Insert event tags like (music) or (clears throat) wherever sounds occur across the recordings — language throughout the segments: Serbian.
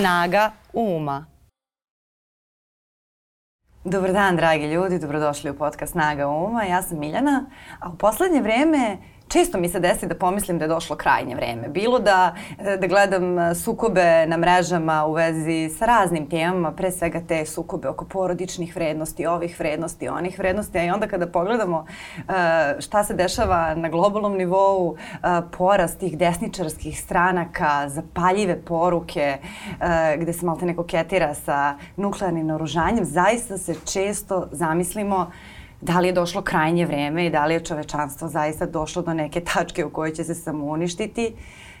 snaga uma. Dobar dan, dragi ljudi. Dobrodošli u podcast Snaga uma. Ja sam Miljana. A u posljednje vrijeme često mi se desi da pomislim da je došlo krajnje vreme. Bilo da, e, da gledam e, sukobe na mrežama u vezi sa raznim temama, pre svega te sukobe oko porodičnih vrednosti, ovih vrednosti, onih vrednosti, a i onda kada pogledamo e, šta se dešava na globalnom nivou, porast tih desničarskih stranaka, zapaljive poruke, gdje se malte neko koketira sa nuklearnim oružanjem, zaista se često zamislimo da li je došlo krajnje vrijeme i da li je čovečanstvo zaista došlo do neke tačke u kojoj će se samo uništiti,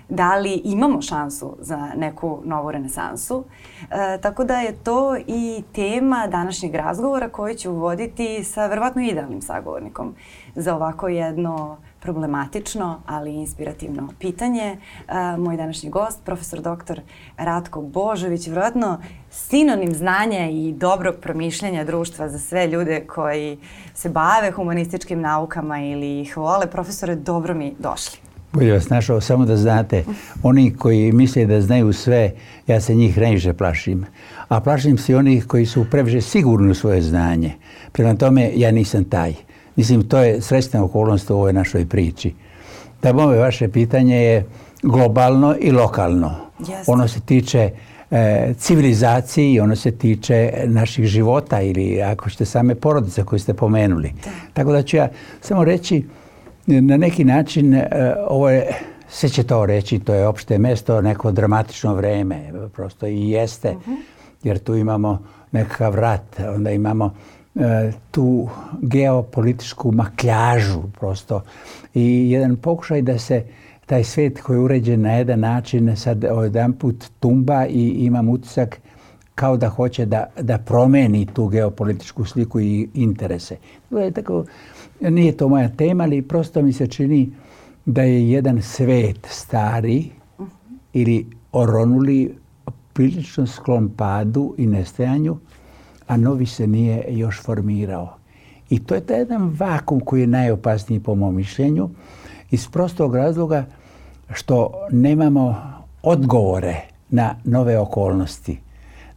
da li imamo šansu za neku novu renesansu. E, tako da je to i tema današnjeg razgovora koji ću uvoditi sa vjerojatno idealnim sagovornikom za ovako jedno problematično, ali inspirativno pitanje. E, moj današnji gost, profesor dr. Ratko Božović, vjerojatno sinonim znanja i dobrog promišljanja društva za sve ljude koji se bave humanističkim naukama ili ih vole. Profesore, dobro mi došli. Bolje vas našao, samo da znate, oni koji misle da znaju sve, ja se njih najviše plašim. A plašim se onih koji su previše sigurni u svoje znanje. Prema tome, ja nisam taj. Mislim, to je sretna okolnost u ovoj našoj priči. Da je vaše pitanje je globalno i lokalno. Ono se tiče e, civilizacije, civilizaciji i ono se tiče naših života ili ako ste same porodice koje ste pomenuli. Tako da ću ja samo reći na neki način e, ovo je sve će to reći, to je opšte mesto, neko dramatično vreme, prosto i jeste, mhm. jer tu imamo nekakav rat, onda imamo E, tu geopolitičku makljažu prosto i jedan pokušaj da se taj svet koji je uređen na jedan način sad jedan put tumba i imam utisak kao da hoće da, da promeni tu geopolitičku sliku i interese. Dakle, tako, nije to moja tema, ali prosto mi se čini da je jedan svet stari mhm. ili oronuli prilično sklon padu i nestajanju, a novi se nije još formirao. I to je taj jedan vakum koji je najopasniji po mom mišljenju iz prostog razloga što nemamo odgovore na nove okolnosti.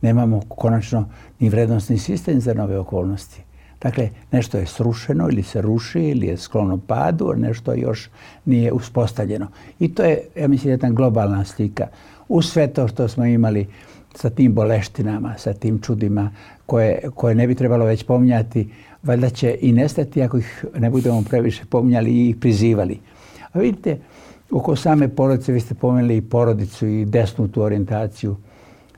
Nemamo konačno ni vrednostni sistem za nove okolnosti. Dakle, nešto je srušeno ili se ruši ili je sklono padu, a nešto još nije uspostavljeno. I to je, ja mislim, jedna globalna slika. U sve to što smo imali sa tim boleštinama, sa tim čudima koje, koje ne bi trebalo već pominjati, valjda će i nestati ako ih ne budemo previše pominjali i prizivali. A vidite, oko same porodice, vi ste pomenuli i porodicu i desnu tu orijentaciju.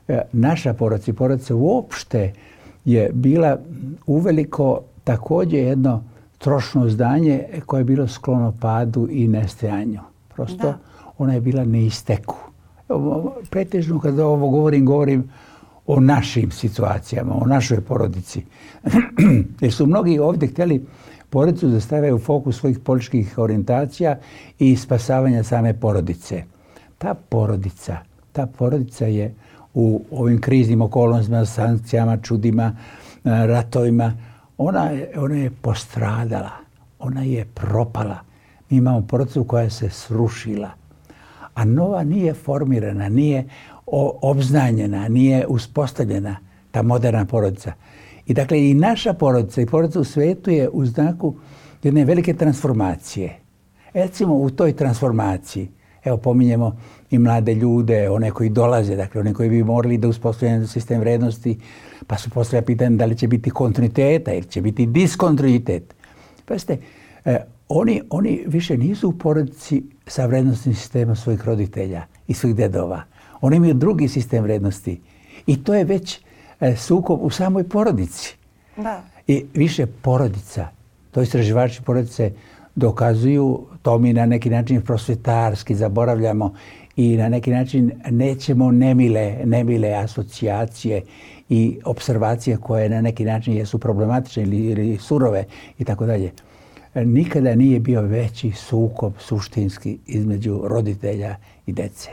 E, naša porodica i porodica uopšte je bila uveliko također jedno trošno zdanje koje je bilo sklono padu i nestajanju. Prosto ona je bila neisteku. Pretežno kada ovo govorim, govorim o našim situacijama, o našoj porodici. (clears throat) Jer su mnogi ovdje htjeli porodicu da stave u fokus svojih političkih orijentacija i spasavanja same porodice. Ta porodica, ta porodica je u ovim kriznim okolnostima, sankcijama, čudima, e, ratovima, ona, ona je postradala, ona je propala. Mi imamo porodicu koja se srušila, a nova nije formirana, nije obznanjena, nije uspostavljena ta moderna porodica. I dakle i naša porodica i porodica u svetu je u znaku jedne velike transformacije. Recimo u toj transformaciji, evo pominjemo i mlade ljude, one koji dolaze, dakle one koji bi morali da uspostavljaju sistem vrednosti, pa su postavlja pitanje da li će biti kontinuiteta ili će biti diskontinuitet. Pazite, e, oni, oni više nisu u porodici sa vrednostnim sistemom svojih roditelja i svih dedova oni imaju drugi sistem vrednosti. I to je već e, sukob u samoj porodici. Da. I više porodica. To istraživači porodice dokazuju, to mi na neki način prosvetarski zaboravljamo i na neki način nećemo nemile, nemile asocijacije i observacije koje na neki način jesu problematične ili, ili surove i tako dalje. Nikada nije bio veći sukob suštinski između roditelja i dece.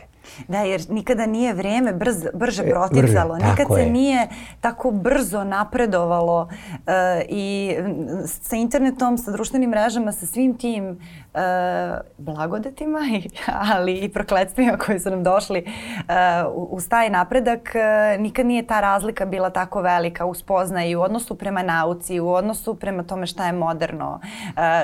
Da, jer nikada nije vrijeme e, brže protjecalo, nikada se nije tako brzo napredovalo e, i sa internetom, sa društvenim mrežama, sa svim tim E, blagodetima, (laughs) ali i prokletstvima koji su nam došli e, uz taj napredak, e, nikad nije ta razlika bila tako velika u spoznaji, u odnosu prema nauci, u odnosu prema tome šta je moderno,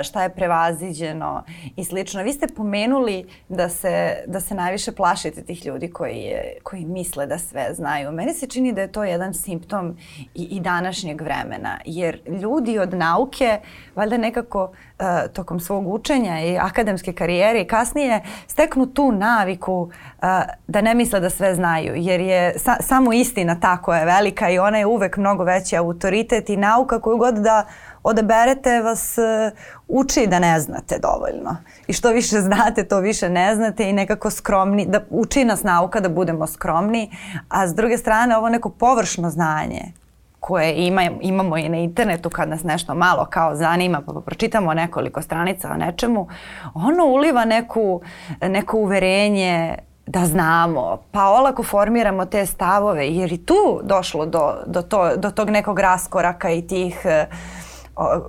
šta je prevaziđeno i slično. Vi ste pomenuli da se, najviše plašite tih ljudi koji, koji misle da sve znaju. Meni se čini da je to jedan simptom i, i današnjeg vremena, jer ljudi od nauke valjda nekako tokom svog učenja i akademske karijere i kasnije steknu tu naviku uh, da ne misle da sve znaju jer je samo istina ta koja je velika i ona je uvek mnogo veći autoritet i nauka koju god da odaberete vas uh, uči da ne znate dovoljno. I što više (laughs) znate, to više ne znate i nekako skromni, da uči nas nauka da budemo skromni, a s druge strane ovo neko površno znanje koje imamo i na internetu kad nas nešto malo kao zanima pa pročitamo nekoliko stranica o nečemu, ono uliva neku, neko uverenje da znamo, pa olako formiramo te stavove jer i tu došlo do, do, to, do tog nekog raskoraka i tih e,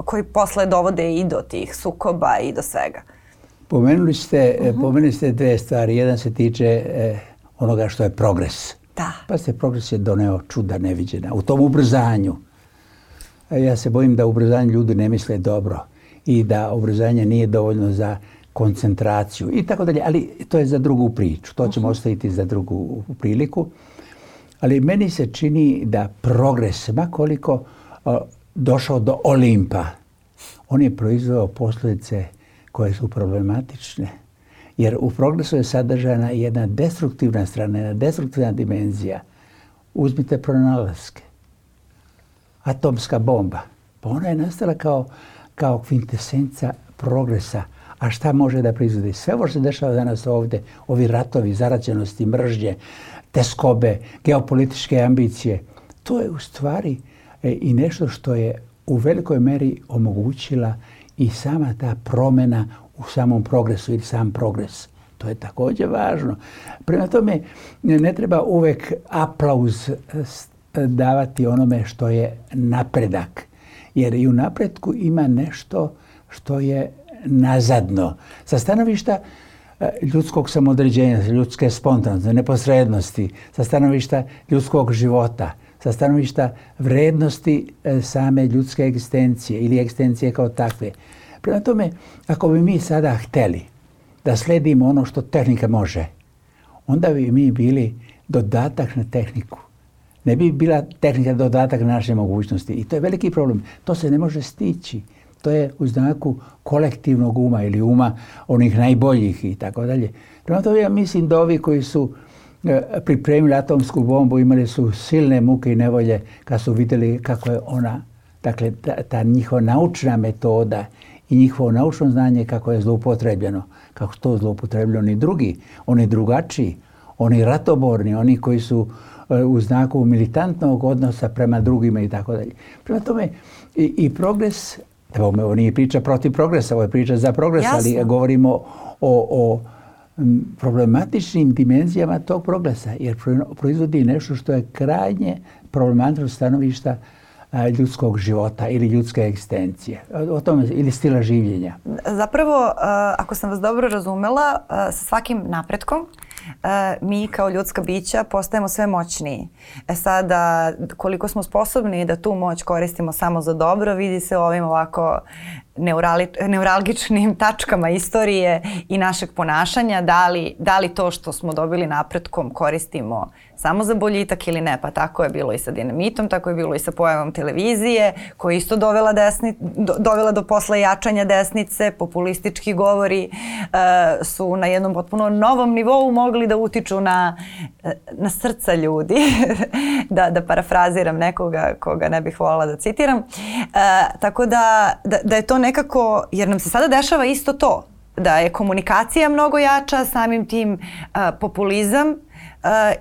koji posle dovode i do tih sukoba i do svega. Pomenuli ste, e, mhm. dve stvari. Jedan se tiče e, onoga što je progres. Da. Pa se progres je doneo čuda neviđena. U tom ubrzanju. E, ja se bojim da ubrzanje ljudi ne misle dobro i da ubrzanje nije dovoljno za koncentraciju i tako dalje. Ali to je za drugu priču. To ćemo mhm. ostaviti za drugu priliku. Ali meni se čini da progres, makoliko e, došao do Olimpa, on je proizveo posljedice koje su problematične. Jer u progresu je sadržana jedna destruktivna strana, jedna destruktivna dimenzija. Uzmite pronalaske. Atomska bomba. Pa ona je nastala kao, kao kvintesenca progresa. A šta može da prizvodi? Sve ovo što se dešava danas ovdje, ovi ratovi, zaračenosti, mržnje, teskobe, geopolitičke ambicije, to je u stvari e, i nešto što je u velikoj meri omogućila i sama ta promjena u samom progresu ili sam progres. To je također važno. Prema tome, ne treba uvek aplauz e, e, davati onome što je napredak. Jer i u napretku ima nešto što je nazadno. Sa stanovišta e, ljudskog samodređenja, ljudske spontanosti, neposrednosti, sa stanovišta ljudskog života, sa stanovišta vrednosti same ljudske egzistencije ili egzistencije kao takve. Prema tome, ako bi mi sada htjeli da sledimo ono što tehnika može, onda bi mi bili dodatak na tehniku. Ne bi bila tehnika dodatak na naše mogućnosti. I to je veliki problem. To se ne može stići. To je u znaku kolektivnog uma ili uma onih najboljih i tako dalje. Prema tome ja mislim da ovi koji su e, pripremili atomsku bombu imali su silne muke i nevolje kad su vidjeli kako je ona, dakle ta njihova naučna metoda i njihovo naučno znanje kako je zloupotrebljeno, kako to zloupotrebljeno oni drugi, oni drugačiji, oni ratoborni, oni koji su e, u znaku militantnog odnosa prema drugima i tako dalje. Prema tome i, progres, ovo nije priča protiv progresa, ovo je priča za progres, ali govorimo o, o problematičnim dimenzijama tog progresa jer proizvodi nešto što je krajnje problematično stanovišta E, ljudskog života ili ljudske egzistencije. O ili stila življenja. Zapravo, e, ako sam vas dobro razumela, e, sa svakim napretkom mi kao ljudska bića postajemo sve moćniji. E sada, koliko smo sposobni da tu moć koristimo samo za dobro, vidi se ovim ovako neuralgičnim (laughs) tačkama istorije i našeg ponašanja, da li, da li to što smo dobili napretkom koristimo samo za boljitak ili ne. Pa tako je bilo i sa dinamitom, tako je bilo i sa pojavom televizije koja je isto dovela, desni, do, dovela do posla jačanja desnice, populistički govori e, su na jednom potpuno novom nivou mogli da utiču na, e, na srca ljudi, (laughs) da, da parafraziram nekoga koga ne bih voljela da citiram. E, tako da, da, da je to nekako, jer nam se sada dešava isto to, da je komunikacija mnogo jača, samim tim e, populizam e,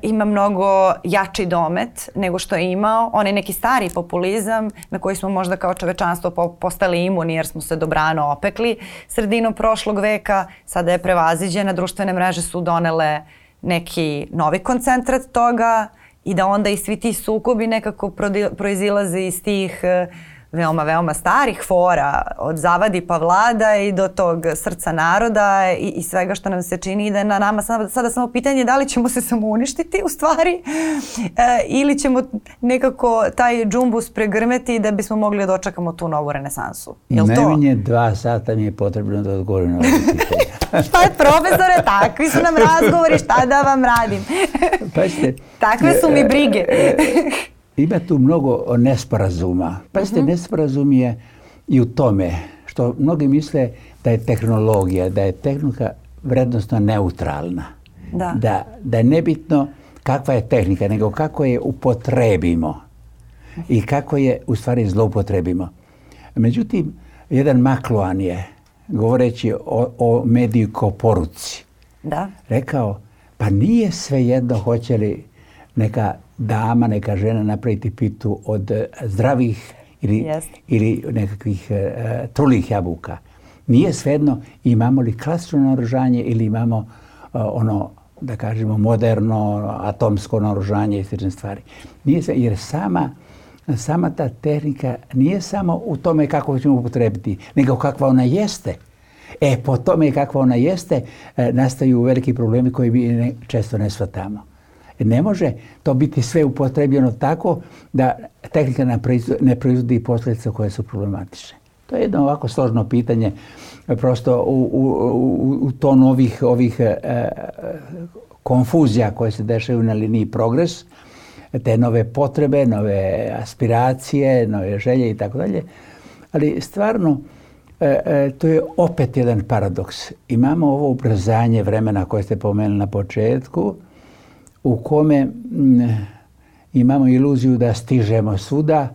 ima mnogo jači domet nego što je imao onaj neki stari populizam na koji smo možda kao čovečanstvo postali imuni jer smo se dobrano opekli sredinom prošlog veka, sada je prevaziđena, društvene mreže su donele neki novi koncentrat toga i da onda i svi ti sukobi nekako proizilaze iz tih e, veoma, veoma starih fora od Zavadi pa vlada i do tog srca naroda i, i svega što nam se čini da na nama sada, samo pitanje da li ćemo se samo uništiti u stvari e, ili ćemo nekako taj džumbus pregrmeti da bismo mogli da očekamo tu novu renesansu. Jel Najmanje dva sata mi je potrebno da odgovorim na (laughs) pa, profesore, takvi su nam razgovori, šta da vam radim? Takve su mi brige. E, ima tu mnogo nesporazuma. Pazite, mhm. nesporazum je i u tome što mnogi misle da je tehnologija, da je tehnika vrednostno neutralna. Da. Da, je nebitno kakva je tehnika, nego kako je upotrebimo i kako je u stvari zloupotrebimo. Međutim, jedan Makloan je, govoreći o, o mediju ko poruci, da. rekao, pa nije svejedno hoće li neka dama, neka žena napraviti pitu od e, zdravih ili, ili nekakvih e, e, trulih jabuka. Nije svejedno imamo li klasično naoružanje ili imamo ono, da kažemo, moderno, atomsko naoružanje i slične stvari. Nije jer sama, sama ta tehnika nije samo u tome kako ćemo upotrebiti, nego kakva ona jeste. E, po tome kakva ona jeste, nastaju veliki problemi koji mi često ne shvatamo. E ne može to biti sve upotrebljeno tako da tehnika ne proizvodi posljedice koje su problematične. To je jedno ovako složno pitanje, e, prosto u, u, u to novih ovih e, konfuzija koje se dešaju na liniji progres, te nove potrebe, nove aspiracije, nove želje i tako dalje. Ali stvarno, to je opet jedan paradoks. Imamo ovo ubrzanje vremena koje ste pomenuli na početku, u kome mm, imamo iluziju da stižemo svuda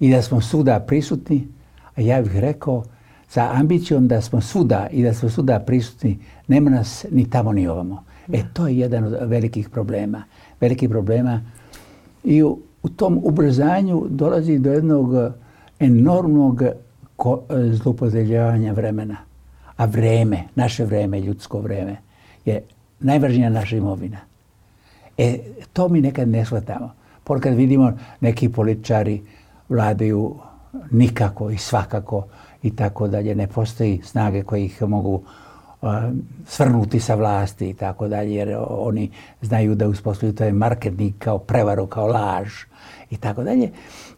i da smo svuda prisutni, a ja bih rekao sa ambicijom da smo svuda i da smo svuda prisutni, nema nas ni tamo ni ovamo. E to je jedan od velikih problema. Velikih problema i u, tom ubrzanju dolazi do jednog enormnog ko, vremena. A vreme, naše vreme, ljudsko vreme je najvažnija naša imovina. E, to mi nekad ne shvatamo. kad vidimo neki političari vladaju nikako i svakako i tako dalje. Ne postoji snage koje ih mogu svrnuti sa vlasti i tako dalje, jer oni znaju da uspostavljaju taj marketing kao prevaru, kao laž i tako dalje.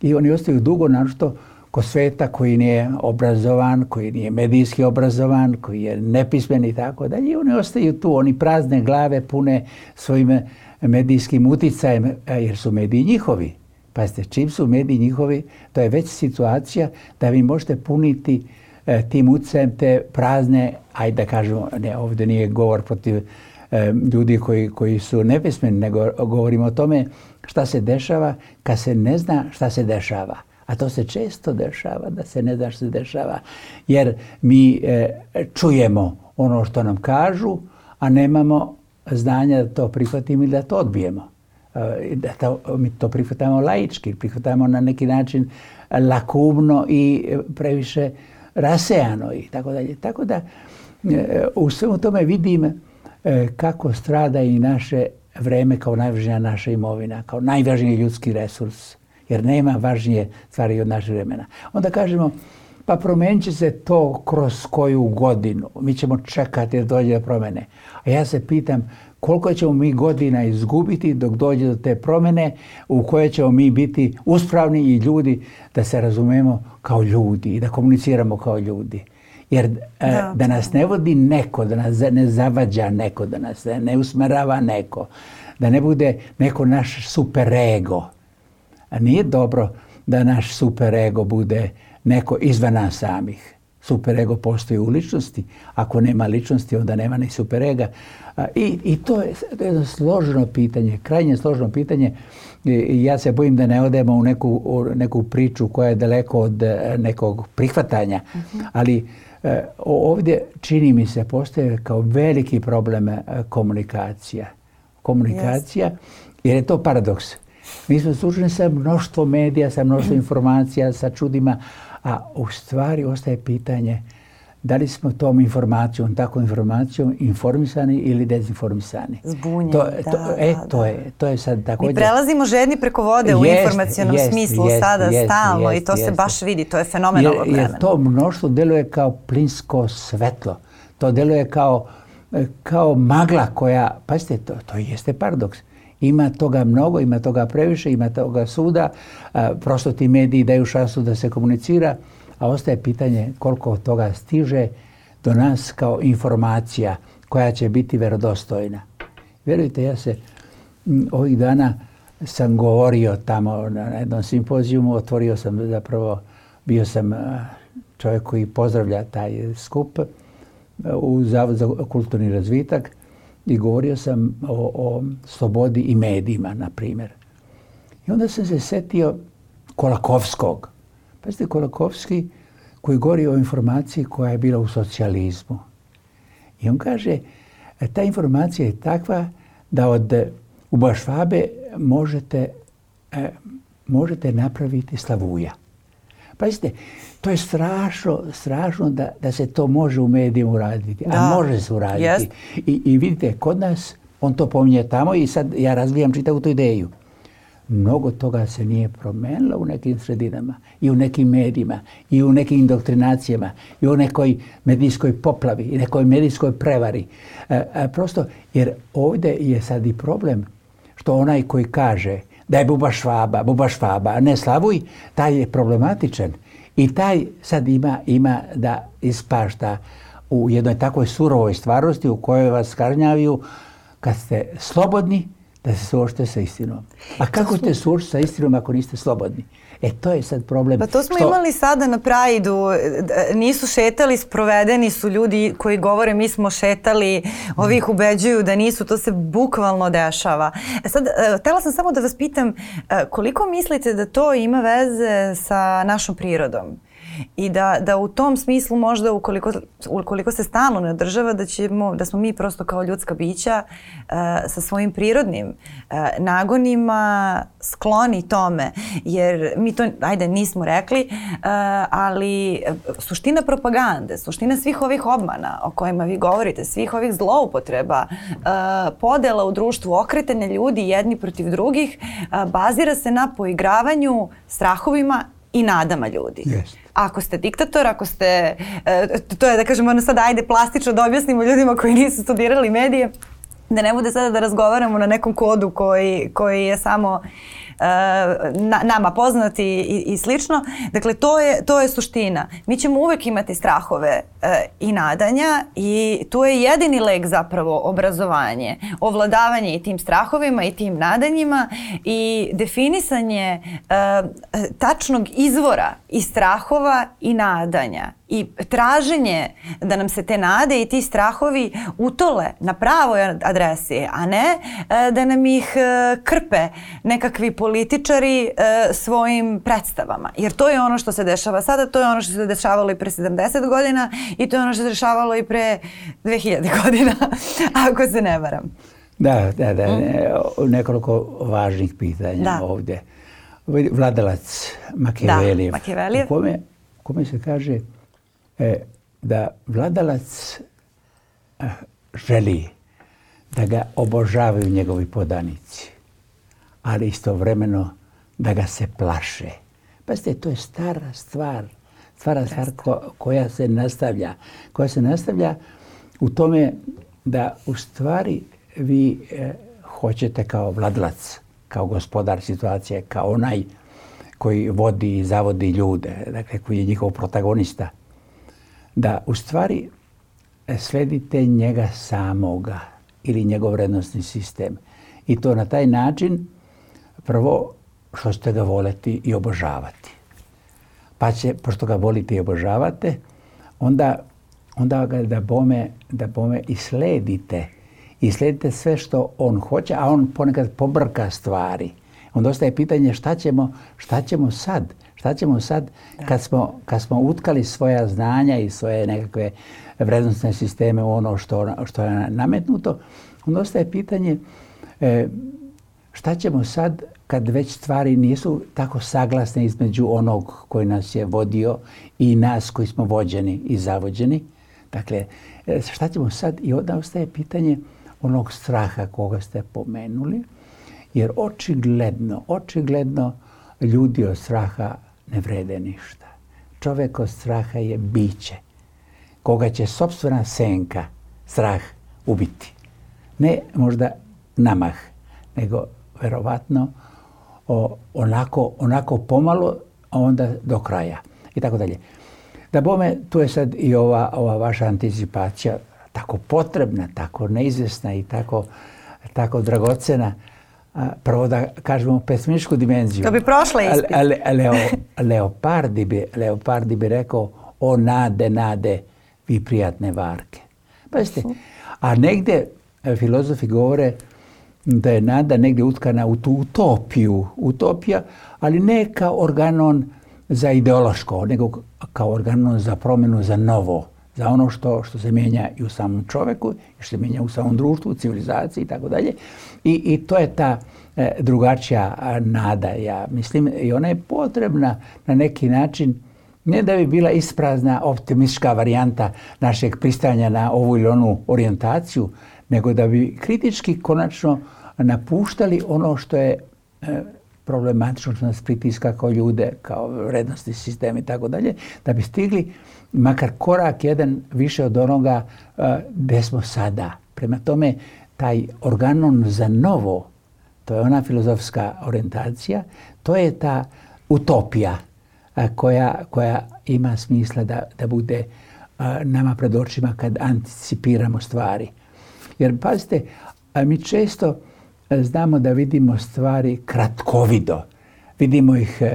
I oni ostaju dugo, što sveta koji nije obrazovan, koji nije medijski obrazovan, koji je nepismen i tako dalje. Oni ostaju tu, oni prazne glave pune svojim medijskim uticajem, e, jer su mediji njihovi. Pazite, čim su mediji njihovi, to je već situacija da vi možete puniti e, tim utjecajem te prazne, ajde da kažemo, ne, ovdje nije govor protiv e, ljudi koji, koji su nepismeni, nego govorimo o tome šta se dešava kad se ne zna šta se dešava. A to se često dešava, da se ne da što se dešava, jer mi e, čujemo ono što nam kažu, a nemamo znanja da to prihvatimo ili da to odbijemo. E, da to, mi to prihvatamo laički, prihvatamo na neki način lakumno i previše rasejano i tako dalje. Tako da e, u svemu tome vidim kako strada i naše vreme kao najvažnija naša imovina, kao najvažniji ljudski resurs jer nema važnije stvari od našeg vremena. Onda kažemo, pa promijenit će se to kroz koju godinu. Mi ćemo čekati da dođe do promjene. A ja se pitam koliko ćemo mi godina izgubiti dok dođe do te promjene u koje ćemo mi biti uspravni i ljudi da se razumemo kao ljudi i da komuniciramo kao ljudi. Jer e, da, nas ne vodi neko, da nas ne zavađa neko, da nas ne usmerava neko, da ne bude neko naš ego. A nije dobro da naš superego bude neko izvan nas samih. Superego postoji u ličnosti. Ako nema ličnosti, onda nema ni superega. I, i to, je, to jedno složeno pitanje, krajnje složeno pitanje. I ja se bojim da ne odemo u neku, neku priču koja je daleko od e, nekog prihvatanja. Mhm. Ali e, ovdje, čini mi se, postoje kao veliki problem e, komunikacija. Komunikacija, jer je to paradoks. Mi smo suočeni sa mnoštvo medija, sa mnoštvo (clears throat) informacija, sa čudima, a u stvari ostaje pitanje da li smo tom informacijom, takvom informacijom informisani ili dezinformisani. Zbunjeni, da, e, to, je, to je sad također... Mi prelazimo žedni preko vode u informacijnom smislu sada stalno i to se baš vidi, to je fenomen ovog vremena. Jer to mnoštvo deluje kao plinsko svetlo, to deluje kao, e, kao magla koja, pazite, to, to jeste paradoks. Ima toga mnogo, ima toga previše, ima toga suda, prosto ti mediji daju šansu da se komunicira, a ostaje pitanje koliko toga stiže do nas kao informacija koja će biti verodostojna. Vjerujte, ja se ovih dana sam govorio tamo na jednom simpozijumu, otvorio sam zapravo, bio sam čovjek koji pozdravlja taj skup u Zavod za kulturni razvitak i govorio sam o, slobodi i medijima, na primjer. I onda sam se setio Kolakovskog. Pazite, Kolakovski koji govori o informaciji koja je bila u socijalizmu. I on kaže, ta informacija je takva da od e, Ubašvabe možete, e, možete napraviti slavuja. Pazite, to je strašno, strašno da, da se to može u medijima uraditi, da. a može se uraditi. I, I vidite, kod nas, on to pominje tamo i sad ja razvijam čitavu tu ideju. Mnogo toga se nije promijenilo u nekim sredinama i u nekim medijima i u nekim indoktrinacijama i u nekoj medijskoj poplavi i nekoj medijskoj prevari. E, e, prosto, jer ovdje je sad i problem što onaj koji kaže da je Buba Švaba, Buba Švaba, a ne Slavuj, taj je problematičan. I taj sad ima, ima da ispašta u jednoj takvoj surovoj stvarnosti u kojoj vas kažnjavaju kad ste slobodni da se suočite sa istinom. A kako ćete suočiti sa istinom ako niste slobodni? E to je sad problem. Pa to smo imali sada na Prajdu. E, nisu šetali, sprovedeni su ljudi koji govore mi smo šetali, ovih ih ubeđuju da nisu. To se bukvalno dešava. E sad, e, htjela sam samo da vas pitam koliko mislite da to ima veze sa našom prirodom? i da, da u tom smislu možda ukoliko, ukoliko se stalno ne održava da, ćemo, da smo mi prosto kao ljudska bića e, sa svojim prirodnim e, nagonima skloni tome jer mi to ajde nismo rekli e, ali suština propagande, suština svih ovih obmana o kojima vi govorite, svih ovih zloupotreba, podela u društvu, okretene ljudi jedni protiv drugih bazira se na poigravanju strahovima i nadama ljudi. Ako ste diktator, ako ste, e, to je da kažem ono sad ajde plastično da objasnimo ljudima koji nisu studirali medije, da ne bude sada da razgovaramo na nekom kodu koji, koji je samo E, nama poznati i, slično. Dakle, to je, to je suština. Mi ćemo uvijek imati strahove e, i nadanja i tu je jedini lek zapravo obrazovanje, ovladavanje i tim strahovima i tim nadanjima i definisanje e, tačnog izvora i strahova i nadanja i traženje da nam se te nade i ti strahovi utole na pravoj adresi, a ne da nam ih krpe nekakvi politički političari e, svojim predstavama. Jer to je ono što se dešava sada, to je ono što se dešavalo i pre 70 godina i to je ono što se dešavalo i pre 2000 (laughs) godina, ako se ne varam. Da, da, da. Mm. nekoliko važnih pitanja da. ovdje. Vladalac Makeveljev U kome, kome se kaže e, da vladalac eh, želi da ga obožavaju njegovi podanici ali istovremeno da ga se plaše. Pazite, to je stara stvar. Stara stvar koja se nastavlja. Koja se nastavlja u tome da u stvari vi eh, hoćete kao vladlac, kao gospodar situacije, kao onaj koji vodi i zavodi ljude, dakle koji je njihov protagonista, da u stvari eh, sledite njega samoga ili njegov vrednostni sistem. I to na taj način Prvo, što ćete ga voleti i obožavati. Pa će, pošto ga volite i obožavate, onda, onda ga da bome, da bome i sledite. I sledite sve što on hoće, a on ponekad pobrka stvari. Onda ostaje pitanje šta ćemo, šta ćemo sad? Šta ćemo sad kad smo, kad smo utkali svoja znanja i svoje nekakve vrednostne sisteme u ono što, što je nametnuto? Onda ostaje pitanje e, šta ćemo sad kad već stvari nisu tako saglasne između onog koji nas je vodio i nas koji smo vođeni i zavođeni. Dakle, e, šta ćemo sad? I onda ostaje pitanje onog straha koga ste pomenuli, jer očigledno, očigledno ljudi od straha ne vrede ništa. Čovjek od straha je biće koga će sobstvena senka, strah, ubiti. Ne možda namah, nego verovatno onako, onako pomalo, a onda do kraja i tako dalje. Da bome, tu je sad i ova, ova vaša anticipacija tako potrebna, tako neizvjesna i tako, tako dragocena. Prvo da kažemo pesmičku dimenziju. To bi prošla (laughs) leopardi, bi, leopardi bi rekao o nade, nade, vi prijatne varke. Pazite, a negde e, filozofi govore da je nada negdje utkana u tu utopiju, utopija, ali ne kao organon za ideološko, nego kao organon za promjenu, za novo, za ono što, što se mijenja i u samom čovjeku, i što se mijenja u samom društvu, u civilizaciji i tako dalje. I to je ta e, drugačija nada, ja mislim, i ona je potrebna na neki način, ne da bi bila isprazna optimistička varijanta našeg pristanja na ovu ili onu orijentaciju, nego da bi kritički konačno napuštali ono što je e, problematično što nas pritiska kao ljude, kao vrednosti sistem i tako dalje, da bi stigli makar korak jedan više od onoga e, gdje smo sada. Prema tome, taj organon za novo, to je ona filozofska orientacija, to je ta utopija e, koja, ima smisla da, da bude nama pred očima kad anticipiramo stvari. Jer pazite, mi često e, znamo da vidimo stvari kratkovido. Vidimo ih, e,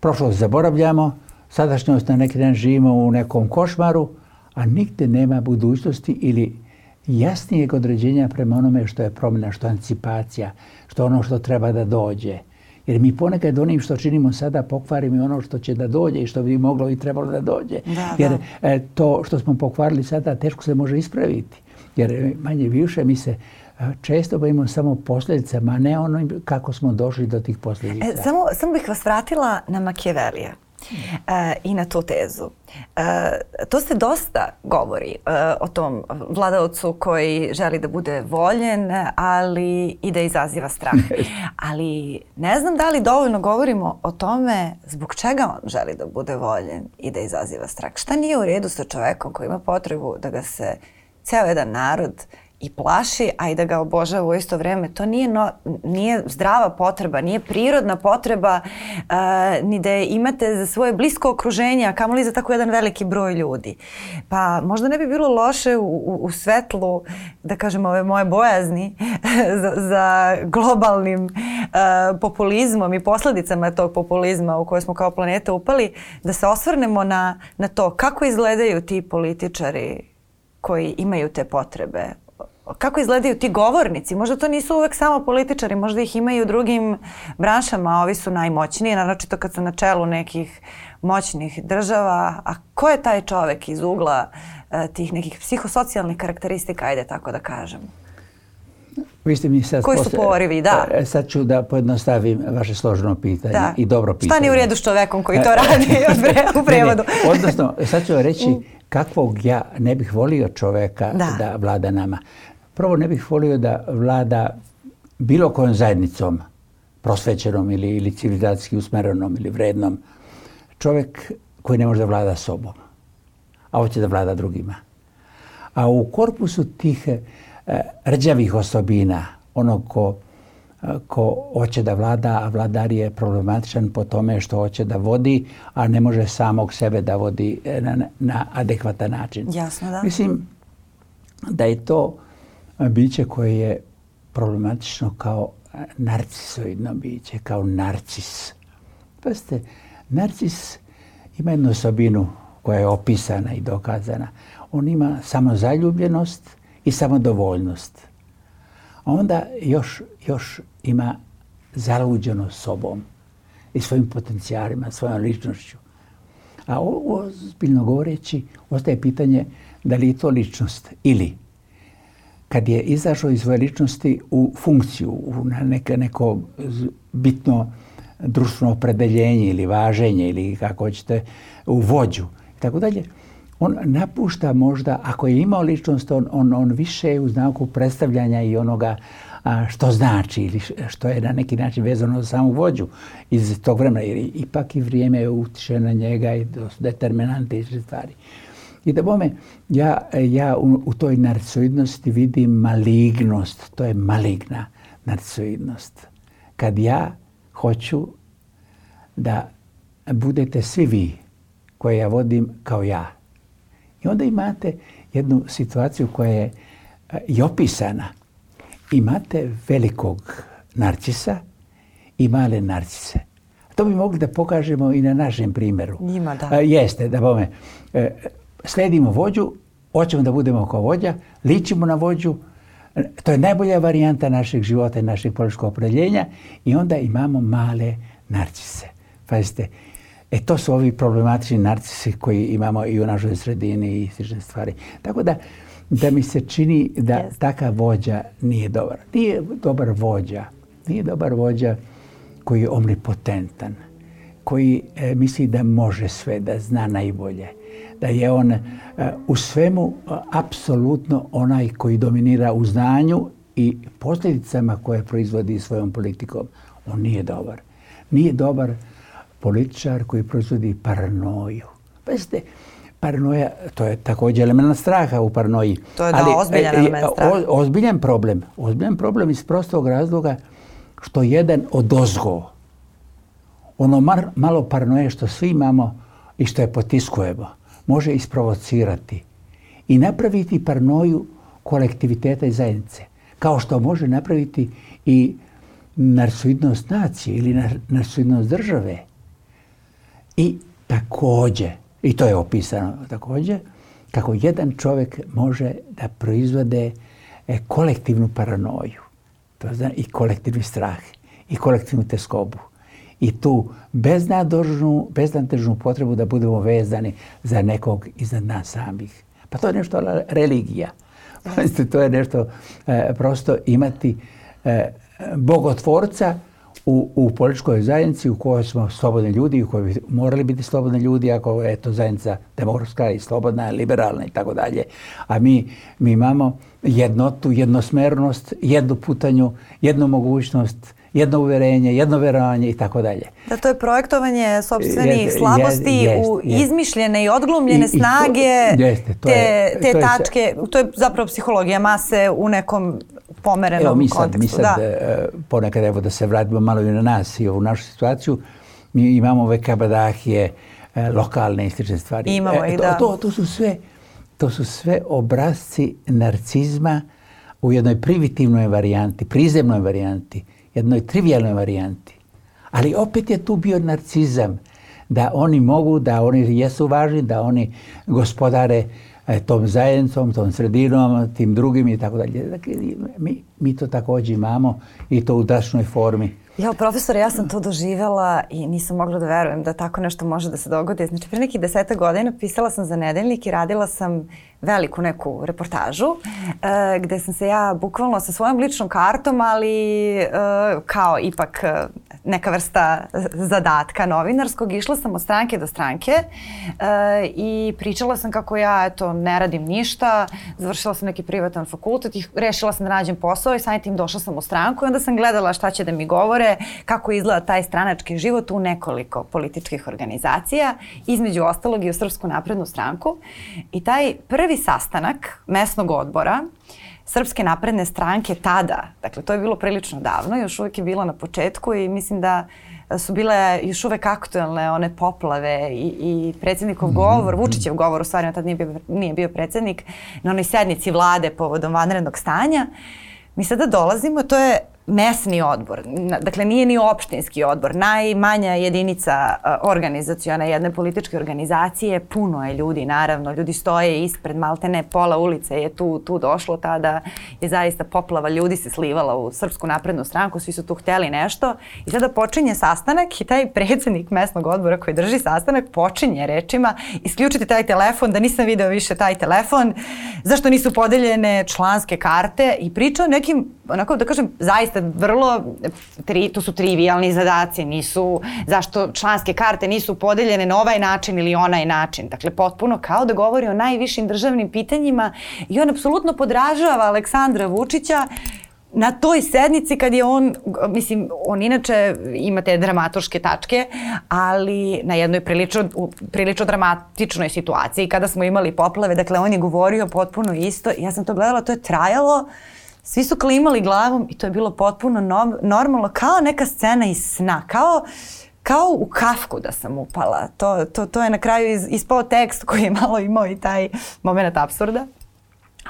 prošlost zaboravljamo, sadašnjost na neki dan živimo u nekom košmaru, a nigdje nema budućnosti ili jasnijeg određenja prema onome što je promjena, što je anticipacija, što je ono što treba da dođe. Jer mi ponekad onim što činimo sada pokvarimo i ono što će da dođe i što bi moglo i trebalo da dođe. Jer e, to što smo pokvarili sada teško se može ispraviti jer manje više mi se e, često bavimo samo posljedicama, a ne ono kako smo došli do tih posljedica. E, samo, bih vas vratila na Machiavellija. E, i na tu tezu. to se dosta govori o tom vladaocu koji želi da bude voljen, ali i da izaziva strah. (laughs) Ali ne znam da li dovoljno govorimo o tome zbog čega on želi da bude voljen i da izaziva strah. Šta nije u redu sa čovjekom koji ima potrebu da ga se ceo jedan narod i plaši, a i da ga obožava u isto vrijeme. To nije, nije zdrava potreba, nije prirodna potreba eh, ni da je imate za svoje blisko okruženje, a kamoli za tako jedan veliki broj ljudi. Pa možda ne bi bilo loše u, u, u svetlu, da kažem ove moje bojazni, (laughs) za, za globalnim eh, populizmom i posljedicama tog populizma u koje smo kao planeta upali, da se osvrnemo na, na to kako izgledaju ti političari koji imaju te potrebe? Kako izgledaju ti govornici? Možda to nisu uvek samo političari, možda ih imaju u drugim branšama, ovi su najmoćniji, naročito kad su na čelu nekih moćnih država. A ko je taj čovek iz ugla eh, tih nekih psihosocijalnih karakteristika, ajde tako da kažem? Vi ste mi Koji su porivi, da. E, e, sad ću da pojednostavim vaše složeno pitanje i dobro pitanje. Šta u redu s čovekom koji e, to radi (laughs) u prevodu? Odnosno, sad ću vam reći kakvog ja ne bih volio čoveka da. vlada nama. Prvo ne bih volio da vlada bilo kojom zajednicom, prosvećenom ili, ili civilizacijski usmerenom ili vrednom, čovjek koji ne može da vlada sobom, a hoće da vlada drugima. A u korpusu tih rđavih osobina, Ono ko, ko hoće da vlada, a vladar je problematičan po tome što hoće da vodi, a ne može samog sebe da vodi e, na, adekvatan način. Jasno, da. Mislim da je to e, biće koje je problematično kao e, narcisoidno biće, kao narcis. Pazite, narcis ima jednu osobinu koja je opisana i dokazana. On ima samozaljubljenost, i samodovoljnost. A onda još, još ima zaluđeno sobom i svojim potencijalima, svojom ličnošću. A ozbiljno govoreći, ostaje pitanje da li je to ličnost ili kad je izašao iz svoje ličnosti u funkciju, u neke, neko bitno društveno opredeljenje ili važenje ili kako hoćete, u vođu i tako dalje, on napušta možda, ako je imao ličnost, on, on, više je u znaku predstavljanja i onoga što znači ili što je na neki način vezano za samu vođu iz tog vremena. Jer ipak i vrijeme utiče na njega i determinante i stvari. I da bome, ja, ja u, u toj narcoidnosti vidim malignost. To je maligna narcoidnost. Kad ja hoću da budete svi vi koje ja vodim kao ja. I onda imate jednu situaciju koja je eh, i opisana. Imate velikog narcisa i male narcise. To bi mogli da pokažemo i na našem primjeru. Njima, da. Eh, jeste, da bome. Eh, sledimo vođu, hoćemo da budemo kao vođa, ličimo na vođu, to je najbolja varijanta našeg života i našeg političkog opredjeljenja i onda imamo male narcise. Pazite, E to su ovi problematični narcisi koji imamo i u našoj sredini i slične stvari. Tako da, da mi se čini da yes. vođa nije dobar. Nije dobar vođa. Nije dobar vođa koji je omnipotentan, koji e, misli da može sve, da zna najbolje, da je on e, u svemu e, apsolutno onaj koji dominira u znanju i posljedicama koje proizvodi svojom politikom. On nije dobar. Nije dobar političar koji proizvodi paranoju. Pazite, paranoja, to je također element straha u paranoji. To je ozbiljan e, e, element straha. ozbiljan problem. Ozbiljan problem iz prostog razloga što jedan od ozgo, ono malo paranoje što svi imamo i što je potiskujemo, može isprovocirati i napraviti paranoju kolektiviteta i zajednice. Kao što može napraviti i narsuidnost nacije ili narsuidnost države i također, i to je opisano također, kako jedan čovjek može da proizvode e, kolektivnu paranoju to znači, i kolektivni strah i kolektivnu teskobu i tu beznadržnu potrebu da budemo vezani za nekog iznad nas samih. Pa to je nešto religija. (laughs) to je nešto e, prosto imati e, bogotvorca u, u političkoj zajednici u kojoj smo slobodni ljudi, u kojoj bi morali biti slobodni ljudi ako je to zajednica demokratska i slobodna, liberalna i tako dalje. A mi, mi imamo jednotu, jednosmernost, jednu putanju, jednu mogućnost jedno uverenje, jedno vjerovanje i tako dalje. Da to je projektovanje sobstvenih slabosti u izmišljene i odglumljene snage jeste, to te, je, te tačke. to je zapravo psihologija mase u nekom pomerenom evo, kontekstu. Mi da. E, ponekad evo da se vratimo malo i na nas i u našu situaciju, mi imamo ove kabadahije, e, lokalne i slične stvari. Imamo e, to, To, su sve, to su sve obrazci narcizma u jednoj privitivnoj varijanti, prizemnoj varijanti jednoj trivijalnoj varijanti. Ali opet je tu bio narcizam, da oni mogu, da oni jesu važni, da oni gospodare e, tom zajednicom, tom sredinom, tim drugim i tako dalje. Dakle, mi, to također imamo i to u dašnoj formi. Jel, profesor, ja sam to doživjela i nisam mogla da verujem da tako nešto može da se dogodi. Znači, prije nekih deseta godina pisala sam za nedeljnik i radila sam veliku neku reportažu e, gdje sam se ja bukvalno sa svojom ličnom kartom, ali e, kao ipak e, neka vrsta zadatka novinarskog, išla sam od stranke do stranke i pričala sam kako ja eto ne radim ništa, završila sam neki privatan fakultet i rešila sam da nađem posao i samim tim došla sam u stranku i onda sam gledala šta će da mi govore, kako izgleda taj stranački život u nekoliko političkih organizacija, između ostalog i u Srpsku naprednu stranku. I taj prvi prvi sastanak mesnog odbora Srpske napredne stranke tada, dakle to je bilo prilično davno, još uvijek je bilo na početku i mislim da su bile još uvijek aktualne one poplave i, i predsjednikov mhm, govor, mhm. Vučićev govor, u stvari on tad nije bio, nije bio predsjednik, na onoj sednici vlade povodom vanrednog stanja. Mi sada dolazimo, to je mesni odbor, dakle nije ni opštinski odbor, najmanja jedinica uh, organizacijona jedne političke organizacije, puno je ljudi naravno, ljudi stoje ispred maltene, pola ulice je tu, tu došlo tada je zaista poplava ljudi se slivala u Srpsku naprednu stranku, svi su tu hteli nešto i tada počinje sastanak i taj predsjednik mesnog odbora koji drži sastanak počinje rečima isključiti taj telefon da nisam video više taj telefon, zašto nisu podeljene članske karte i priča o nekim onako da kažem zaista vrlo, tri, to su trivialni zadaci, nisu, zašto članske karte nisu podeljene na ovaj način ili onaj način. Dakle, potpuno kao da govori o najvišim državnim pitanjima i on apsolutno podražava Aleksandra Vučića na toj sednici kad je on, mislim, on inače ima te dramatoške tačke, ali na jednoj prilično, prilično dramatičnoj situaciji kada smo imali poplave, dakle on je govorio potpuno isto, ja sam to gledala, to je trajalo svi su klimali glavom i to je bilo potpuno no, normalno, kao neka scena iz sna, kao, kao u kafku da sam upala. To, to, to je na kraju iz, ispao tekst koji je malo imao i taj moment absurda.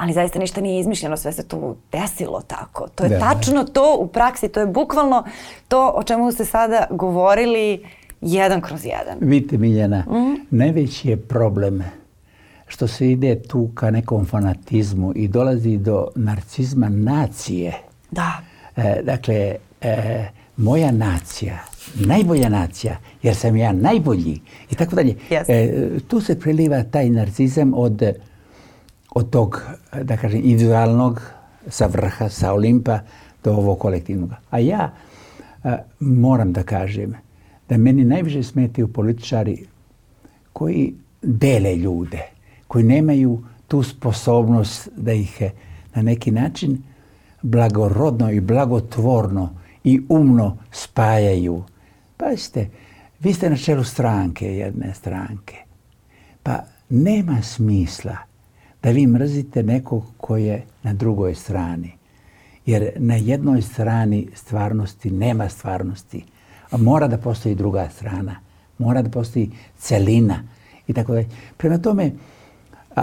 Ali zaista ništa nije izmišljeno, sve se tu desilo tako. To je tačno to u praksi, to je bukvalno to o čemu ste sada govorili jedan kroz jedan. Vidite Miljana, mhm. najveći je problem što se ide tu ka nekom fanatizmu i dolazi do narcizma nacije. Da. E, dakle, e, moja nacija, najbolja nacija, jer sam ja najbolji i tako dalje. E, tu se priliva taj narcizam od, od tog, da kažem, individualnog sa vrha, sa olimpa do ovog kolektivnog. A ja e, moram da kažem da meni najviše smetaju političari koji dele ljude koji nemaju tu sposobnost da ih na neki način blagorodno i blagotvorno i umno spajaju. Pazite, vi ste na čelu stranke, jedne stranke. Pa nema smisla da vi mrzite nekog koji je na drugoj strani. Jer na jednoj strani stvarnosti nema stvarnosti. A mora da postoji druga strana. Mora da postoji celina i tako dalje. Prema tome,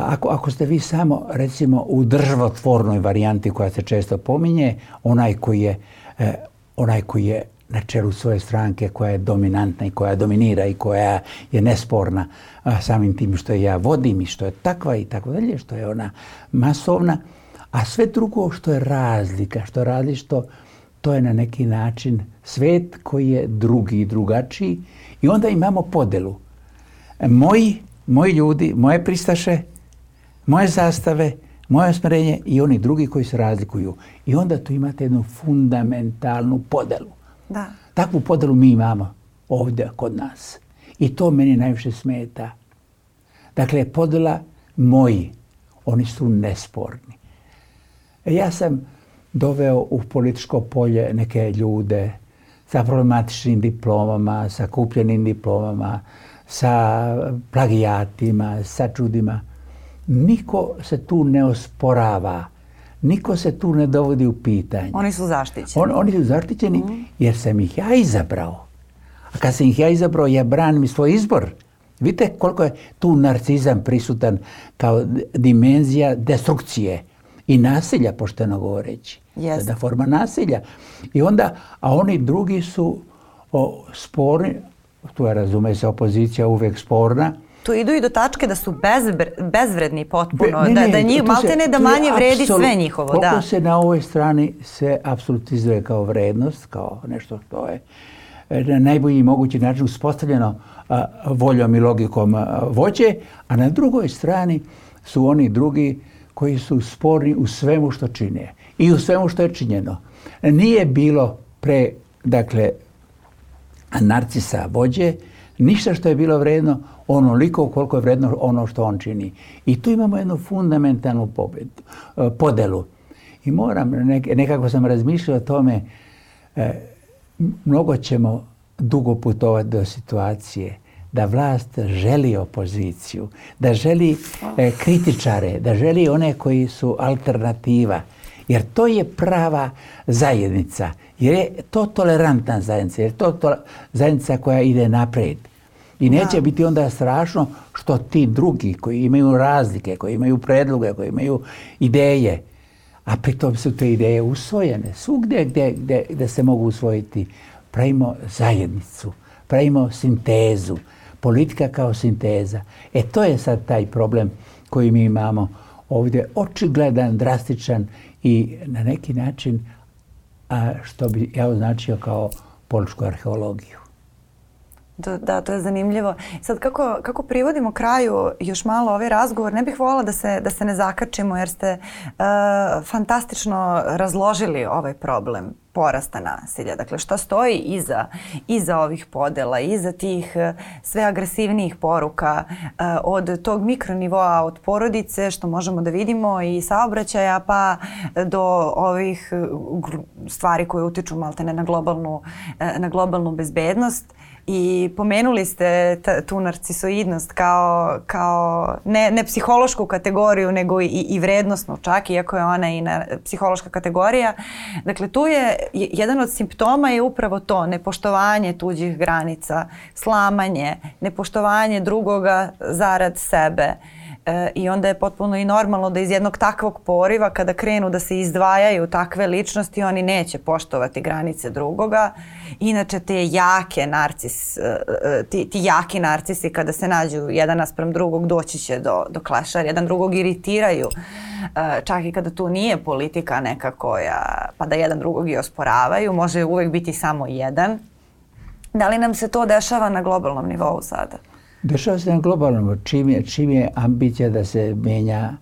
ako, ako ste vi samo recimo u državotvornoj varijanti koja se često pominje, onaj koji je, e, onaj koji je na čelu svoje stranke koja je dominantna i koja dominira i koja je nesporna samim tim što je ja vodim i što je takva i tako dalje, što je ona masovna, a sve drugo što je razlika, što je različito, to je na neki način svet koji je drugi i drugačiji i onda imamo podelu. Moji, moji ljudi, moje pristaše moje zastave, moje osmjerenje i oni drugi koji se razlikuju. I onda tu imate jednu fundamentalnu podelu. Da. Takvu podelu mi imamo ovdje kod nas. I to meni najviše smeta. Dakle, podela moji, oni su nesporni. E, ja sam doveo u političko polje neke ljude sa problematičnim diplomama, sa kupljenim diplomama, sa plagijatima, sa čudima. Niko se tu ne osporava. Niko se tu ne dovodi u pitanje. Oni su zaštićeni. oni su zaštićeni mhm. jer sam ih ja izabrao. A kad sam ih ja izabrao, ja branim svoj izbor. Vidite koliko je tu narcizam prisutan kao dimenzija destrukcije i nasilja, pošteno govoreći. Yes. da forma nasilja. I onda, a oni drugi su sporni, tu je razume se opozicija uvijek sporna, tu idu i do tačke da su bezvredni potpuno, ne, da, njih da manje vredi sve njihovo. se na ovoj strani se apsolutizuje kao vrednost, kao nešto što je e, na najbolji mogući način uspostavljeno voljom i logikom vođe, a na drugoj strani su oni drugi koji su sporni u svemu što čine i u svemu što je činjeno. Nije bilo pre, dakle, narcisa vođe, ništa što je bilo vredno, onoliko koliko je vredno ono što on čini. I tu imamo jednu fundamentalnu e, podelu. I moram, nekako sam razmišljao o tome, e, mnogo ćemo dugo putovati do situacije da vlast želi opoziciju, da želi e, kritičare, da želi one koji su alternativa. Jer to je prava zajednica, jer je to tolerantna zajednica, jer je to, to zajednica koja ide naprijed. I neće biti onda strašno što ti drugi koji imaju razlike, koji imaju predloge, koji imaju ideje, a pritom su te ideje usvojene. Svugdje gdje, gdje, se mogu usvojiti pravimo zajednicu, pravimo sintezu, politika kao sinteza. E to je sad taj problem koji mi imamo ovdje, očigledan, drastičan i na neki način što bi ja označio kao političku arheologiju. Da, to je zanimljivo. Sad kako, privodimo kraju još malo ovaj razgovor, ne bih voljela da se, da se ne zakačimo jer ste e, fantastično razložili ovaj problem porasta nasilja. Dakle, što stoji iza, ovih podela, iza tih e, sve agresivnijih poruka e, od tog mikronivoa, od porodice, što možemo da vidimo i saobraćaja, pa do ovih stvari koje utiču maltene na globalnu bezbednost. I pomenuli ste tu narcisoidnost kao, kao ne, ne psihološku kategoriju nego i, i vrednostnu čak, iako je ona i na, psihološka kategorija. Dakle, tu je jedan od simptoma je upravo to, nepoštovanje tuđih granica, slamanje, nepoštovanje drugoga zarad sebe. E, I onda je potpuno i normalno da iz jednog takvog poriva kada krenu da se izdvajaju takve ličnosti, oni neće poštovati granice drugoga Inače te jake narcis, e, e, ti, ti jaki narcisi kada se nađu jedan naspram drugog doći će do, do klašar, jedan drugog iritiraju. E, čak i kada tu nije politika neka koja, pa da jedan drugog i osporavaju, može uvijek biti samo jedan. Da li nam se to dešava na globalnom nivou sada? Dešava se na globalnom, čim čim je ambicija da se menja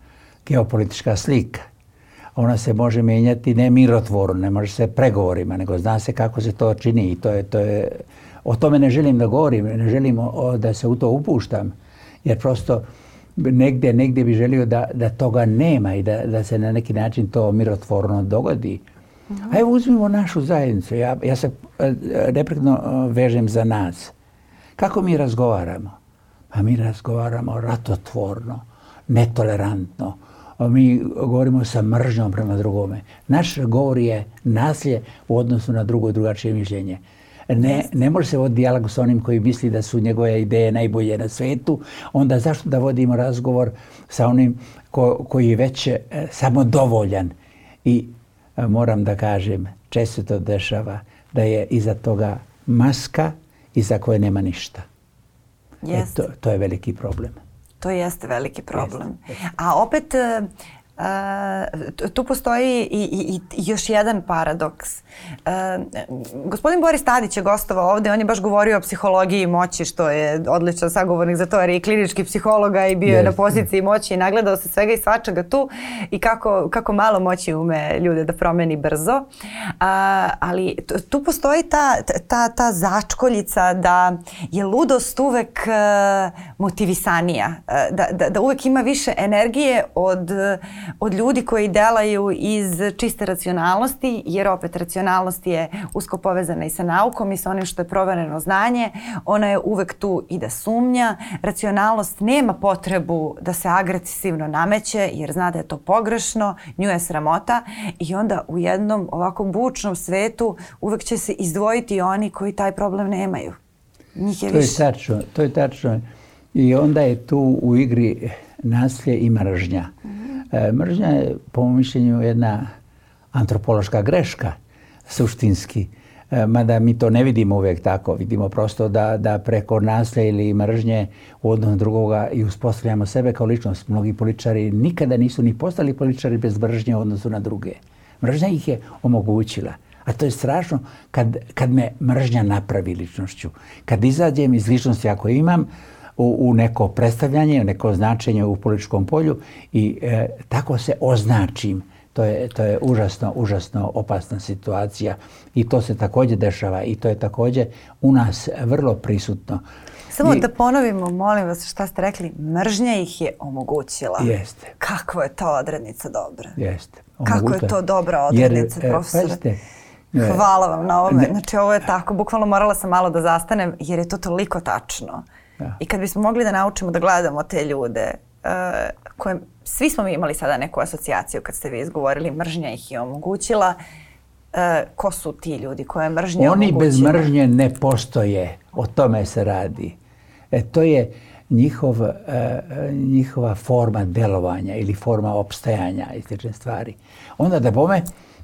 geopolitička slika ona se može mijenjati ne mirotvorno, ne može se pregovorima, nego zna se kako se to čini i to je, to je, o tome ne želim da govorim, ne želim da se u to upuštam, jer prosto negdje, negdje bi želio da, da toga nema i da, da se na neki način to mirotvorno dogodi. A evo uzmimo našu zajednicu, ja, ja se e, neprekno e, vežem za nas. Kako mi razgovaramo? Pa mi razgovaramo ratotvorno, netolerantno, pa mi govorimo sa mržnjom prema drugome. Naš govor je naslje u odnosu na drugo drugačije mišljenje. Ne, ne može se voditi dijalog s onim koji misli da su njegove ideje najbolje na svetu, onda zašto da vodimo razgovor sa onim koji je već e, samodovoljan. I e, moram da kažem, često to dešava, da je iza toga maska iza koje nema ništa. E, to, to je veliki problem. To jeste veliki problem. A opet e, tu postoji i, i, još jedan paradoks. gospodin Boris Tadić je gostovao ovdje, on je baš govorio o psihologiji moći, što je odličan sagovornik za to, jer je i klinički psihologa i bio je na poziciji moći i nagledao se svega i svačega tu i kako, kako malo moći ume ljude da promeni brzo. ali tu postoji ta, ta, ta začkoljica da je ludost uvek e, motivisanija, e, da, da, da uvek ima više energije od od ljudi koji delaju iz čiste racionalnosti, jer opet racionalnost je usko povezana i sa naukom i sa onim što je provereno znanje. Ona je uvek tu i da sumnja. Racionalnost nema potrebu da se agresivno nameće, jer zna da je to pogrešno, nju je sramota i onda u jednom ovako bučnom svetu uvek će se izdvojiti oni koji taj problem nemaju. je to je tačno, to je tačno. I onda je tu u igri nasilje i mržnja. Mhm. E, mržnja je, po mom mišljenju, jedna antropološka greška, suštinski. E, mada mi to ne vidimo uvijek tako. Vidimo prosto da, da preko nasilja ili mržnje u odnosu drugoga i uspostavljamo sebe kao ličnost. Mnogi političari nikada nisu ni postali političari bez mržnje u odnosu na druge. Mržnja ih je omogućila. A to je strašno kad, kad me mržnja napravi ličnošću. Kad izađem iz ličnosti ako imam, u, neko predstavljanje, neko značenje u političkom polju i e, tako se označim. To je, to je užasno, užasno opasna situacija i to se također dešava i to je također u nas vrlo prisutno. Samo da ponovimo, molim vas, šta ste rekli, mržnja ih je omogućila. Jeste. Kako je to odrednica dobra? Jeste. Kako je to dobra odrednica, e, profesor? E, Hvala vam na ovome. Znači, ovo je tako, bukvalno morala sam malo da zastanem jer je to toliko tačno. I kad bismo mogli da naučimo da gledamo te ljude, uh, koje, svi smo mi imali sada neku asocijaciju kad ste vi izgovorili, mržnja ih je omogućila. Uh, ko su ti ljudi koje mržnje Oni bez mržnje ne postoje, o tome se radi. E, to je njihov, uh, njihova forma delovanja ili forma opstajanja i stvari. Onda da bome,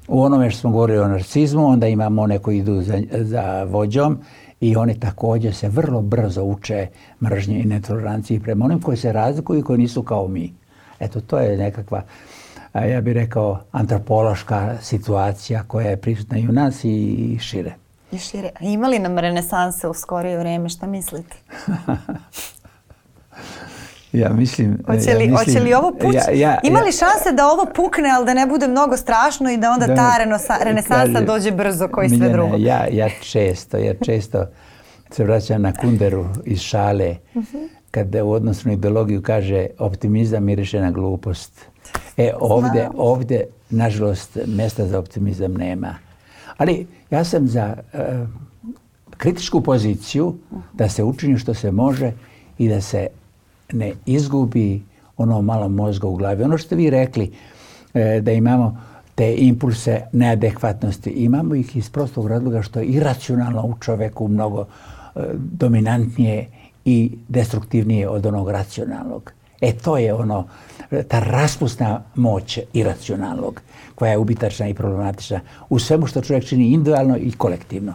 u onome što smo govorili o narcizmu, onda imamo one koji idu za, za vođom, i oni također se vrlo brzo uče mržnje i netoleranciji prema onim koji se razlikuju i koji nisu kao mi. Eto, to je nekakva, ja bih rekao, antropološka situacija koja je prisutna i u nas i šire. I šire. A ima li nam renesanse u skorije vrijeme? Šta mislite? (laughs) Ja mislim... E, hoće li, ovo pući? Ima li šanse da ovo pukne, ali da ne bude mnogo strašno i da onda ta renesansa dođe brzo koji sve drugo? Ja, ja često, ja često se vraćam na Kunderu iz šale, kada u odnosu na ideologiju kaže optimizam je na glupost. E ovdje, ovdje, nažalost, mjesta za optimizam nema. Ali ja sam za e, kritičku poziciju da se učini što se može i da se ne izgubi ono malo mozga u glavi. Ono što ste vi rekli e, da imamo te impulse neadekvatnosti, imamo ih iz prostog razloga što je iracionalno u čoveku mnogo e, dominantnije i destruktivnije od onog racionalnog. E to je ono, ta raspusna moć iracionalnog koja je ubitačna i problematična u svemu što čovjek čini individualno i kolektivno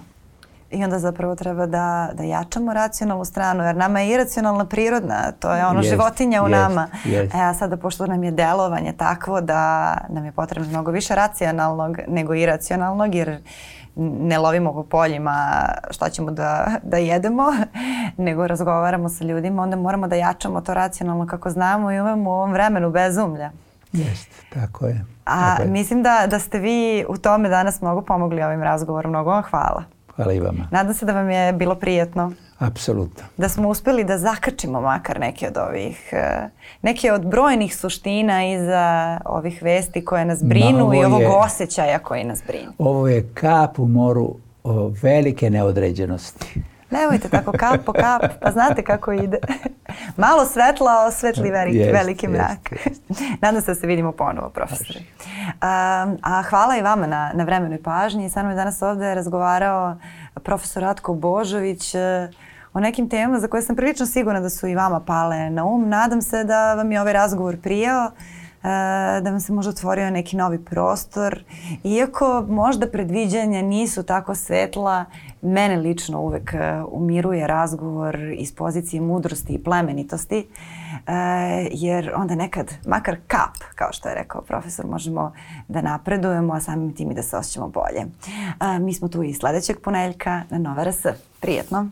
i onda zapravo treba da, da jačamo racionalnu stranu, jer nama je iracionalna prirodna, to je ono životinja u nama. Yes. E, a sada, pošto nam je delovanje takvo da nam je potrebno mnogo više racionalnog nego iracionalnog, jer ne lovimo po poljima šta ćemo da, da jedemo, (laughs) nego razgovaramo sa ljudima, onda moramo da jačamo to racionalno kako znamo i umemo u ovom vremenu bezumlja. Jeste, tako je. A mislim da, da ste vi u tome danas mnogo pomogli ovim razgovorom. Mnogo vam hvala. Hvala i vama. Nadam se da vam je bilo prijetno. Apsolutno. Da smo uspjeli da zakačimo makar neke od ovih, e, neke od brojnih suština iza ovih vesti koje nas brinu i ovog osjećaja koji nas brinu. Ovo je kap u moru velike neodređenosti. Nemojte tako kap po kap, pa znate kako ide. (laughs) Malo svetla osvetli veliki, veliki mrak. (laughs) Nadam se da se vidimo ponovo, profesor. A, um, a hvala i vama na, na vremenoj pažnji. Sa nama je danas ovdje razgovarao profesor Ratko Božović e, o nekim temama za koje sam prilično sigurna da su i vama pale na um. Nadam se da vam je ovaj razgovor prijao e, da vam se možda otvorio neki novi prostor. Iako možda predviđanja nisu tako svetla, mene lično uvek e, umiruje razgovor iz pozicije mudrosti i plemenitosti, e, jer onda nekad, makar kap, kao što je rekao profesor, možemo da napredujemo, a samim tim i da se osjećamo bolje. E, mi smo tu i sljedećeg poneljka na Nova RS. Prijetno!